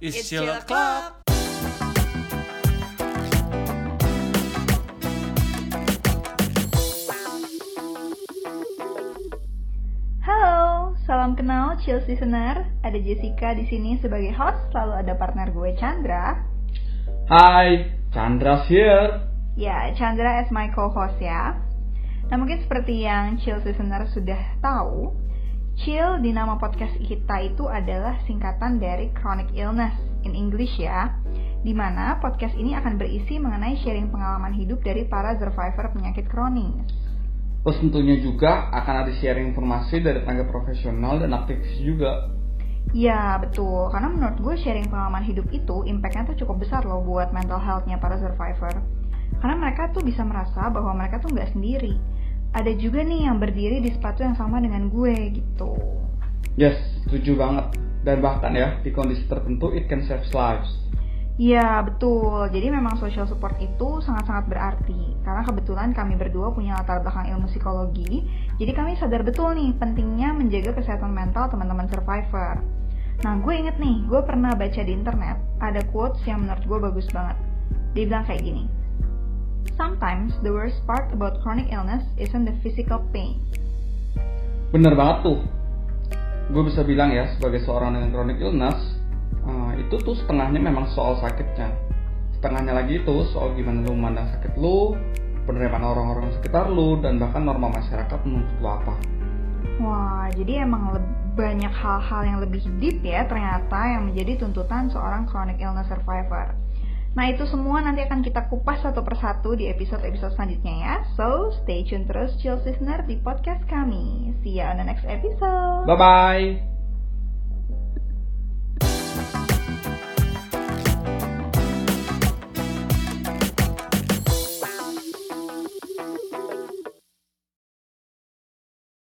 It's Chill Club. Halo, salam kenal Chill Listener. Ada Jessica di sini sebagai host, lalu ada partner gue Chandra. Hai, Chandra here. Ya, Chandra as my co-host ya. Nah, mungkin seperti yang Chill Listener sudah tahu, Chill di nama podcast kita itu adalah singkatan dari chronic illness in English ya. Di mana podcast ini akan berisi mengenai sharing pengalaman hidup dari para survivor penyakit kronis. Terus tentunya juga akan ada sharing informasi dari tenaga profesional dan aktivis juga. Ya betul, karena menurut gue sharing pengalaman hidup itu impactnya tuh cukup besar loh buat mental healthnya para survivor. Karena mereka tuh bisa merasa bahwa mereka tuh nggak sendiri. Ada juga nih yang berdiri di sepatu yang sama dengan gue gitu. Yes, setuju banget. Dan bahkan ya, di kondisi tertentu it can save lives. Iya betul, jadi memang social support itu sangat-sangat berarti Karena kebetulan kami berdua punya latar belakang ilmu psikologi Jadi kami sadar betul nih pentingnya menjaga kesehatan mental teman-teman survivor Nah gue inget nih, gue pernah baca di internet Ada quotes yang menurut gue bagus banget Dia bilang kayak gini Sometimes the worst part about chronic illness isn't the physical pain Bener banget tuh. Gue bisa bilang ya, sebagai seorang dengan chronic illness, uh, itu tuh setengahnya memang soal sakitnya. Setengahnya lagi itu soal gimana lu memandang sakit lu, penerimaan orang-orang sekitar lu, dan bahkan norma masyarakat menuntut lu apa. Wah, jadi emang banyak hal-hal yang lebih deep ya ternyata yang menjadi tuntutan seorang chronic illness survivor. Nah itu semua nanti akan kita kupas satu persatu di episode-episode selanjutnya ya. So, stay tune terus Chill Listener di podcast kami. See ya on the next episode. Bye-bye!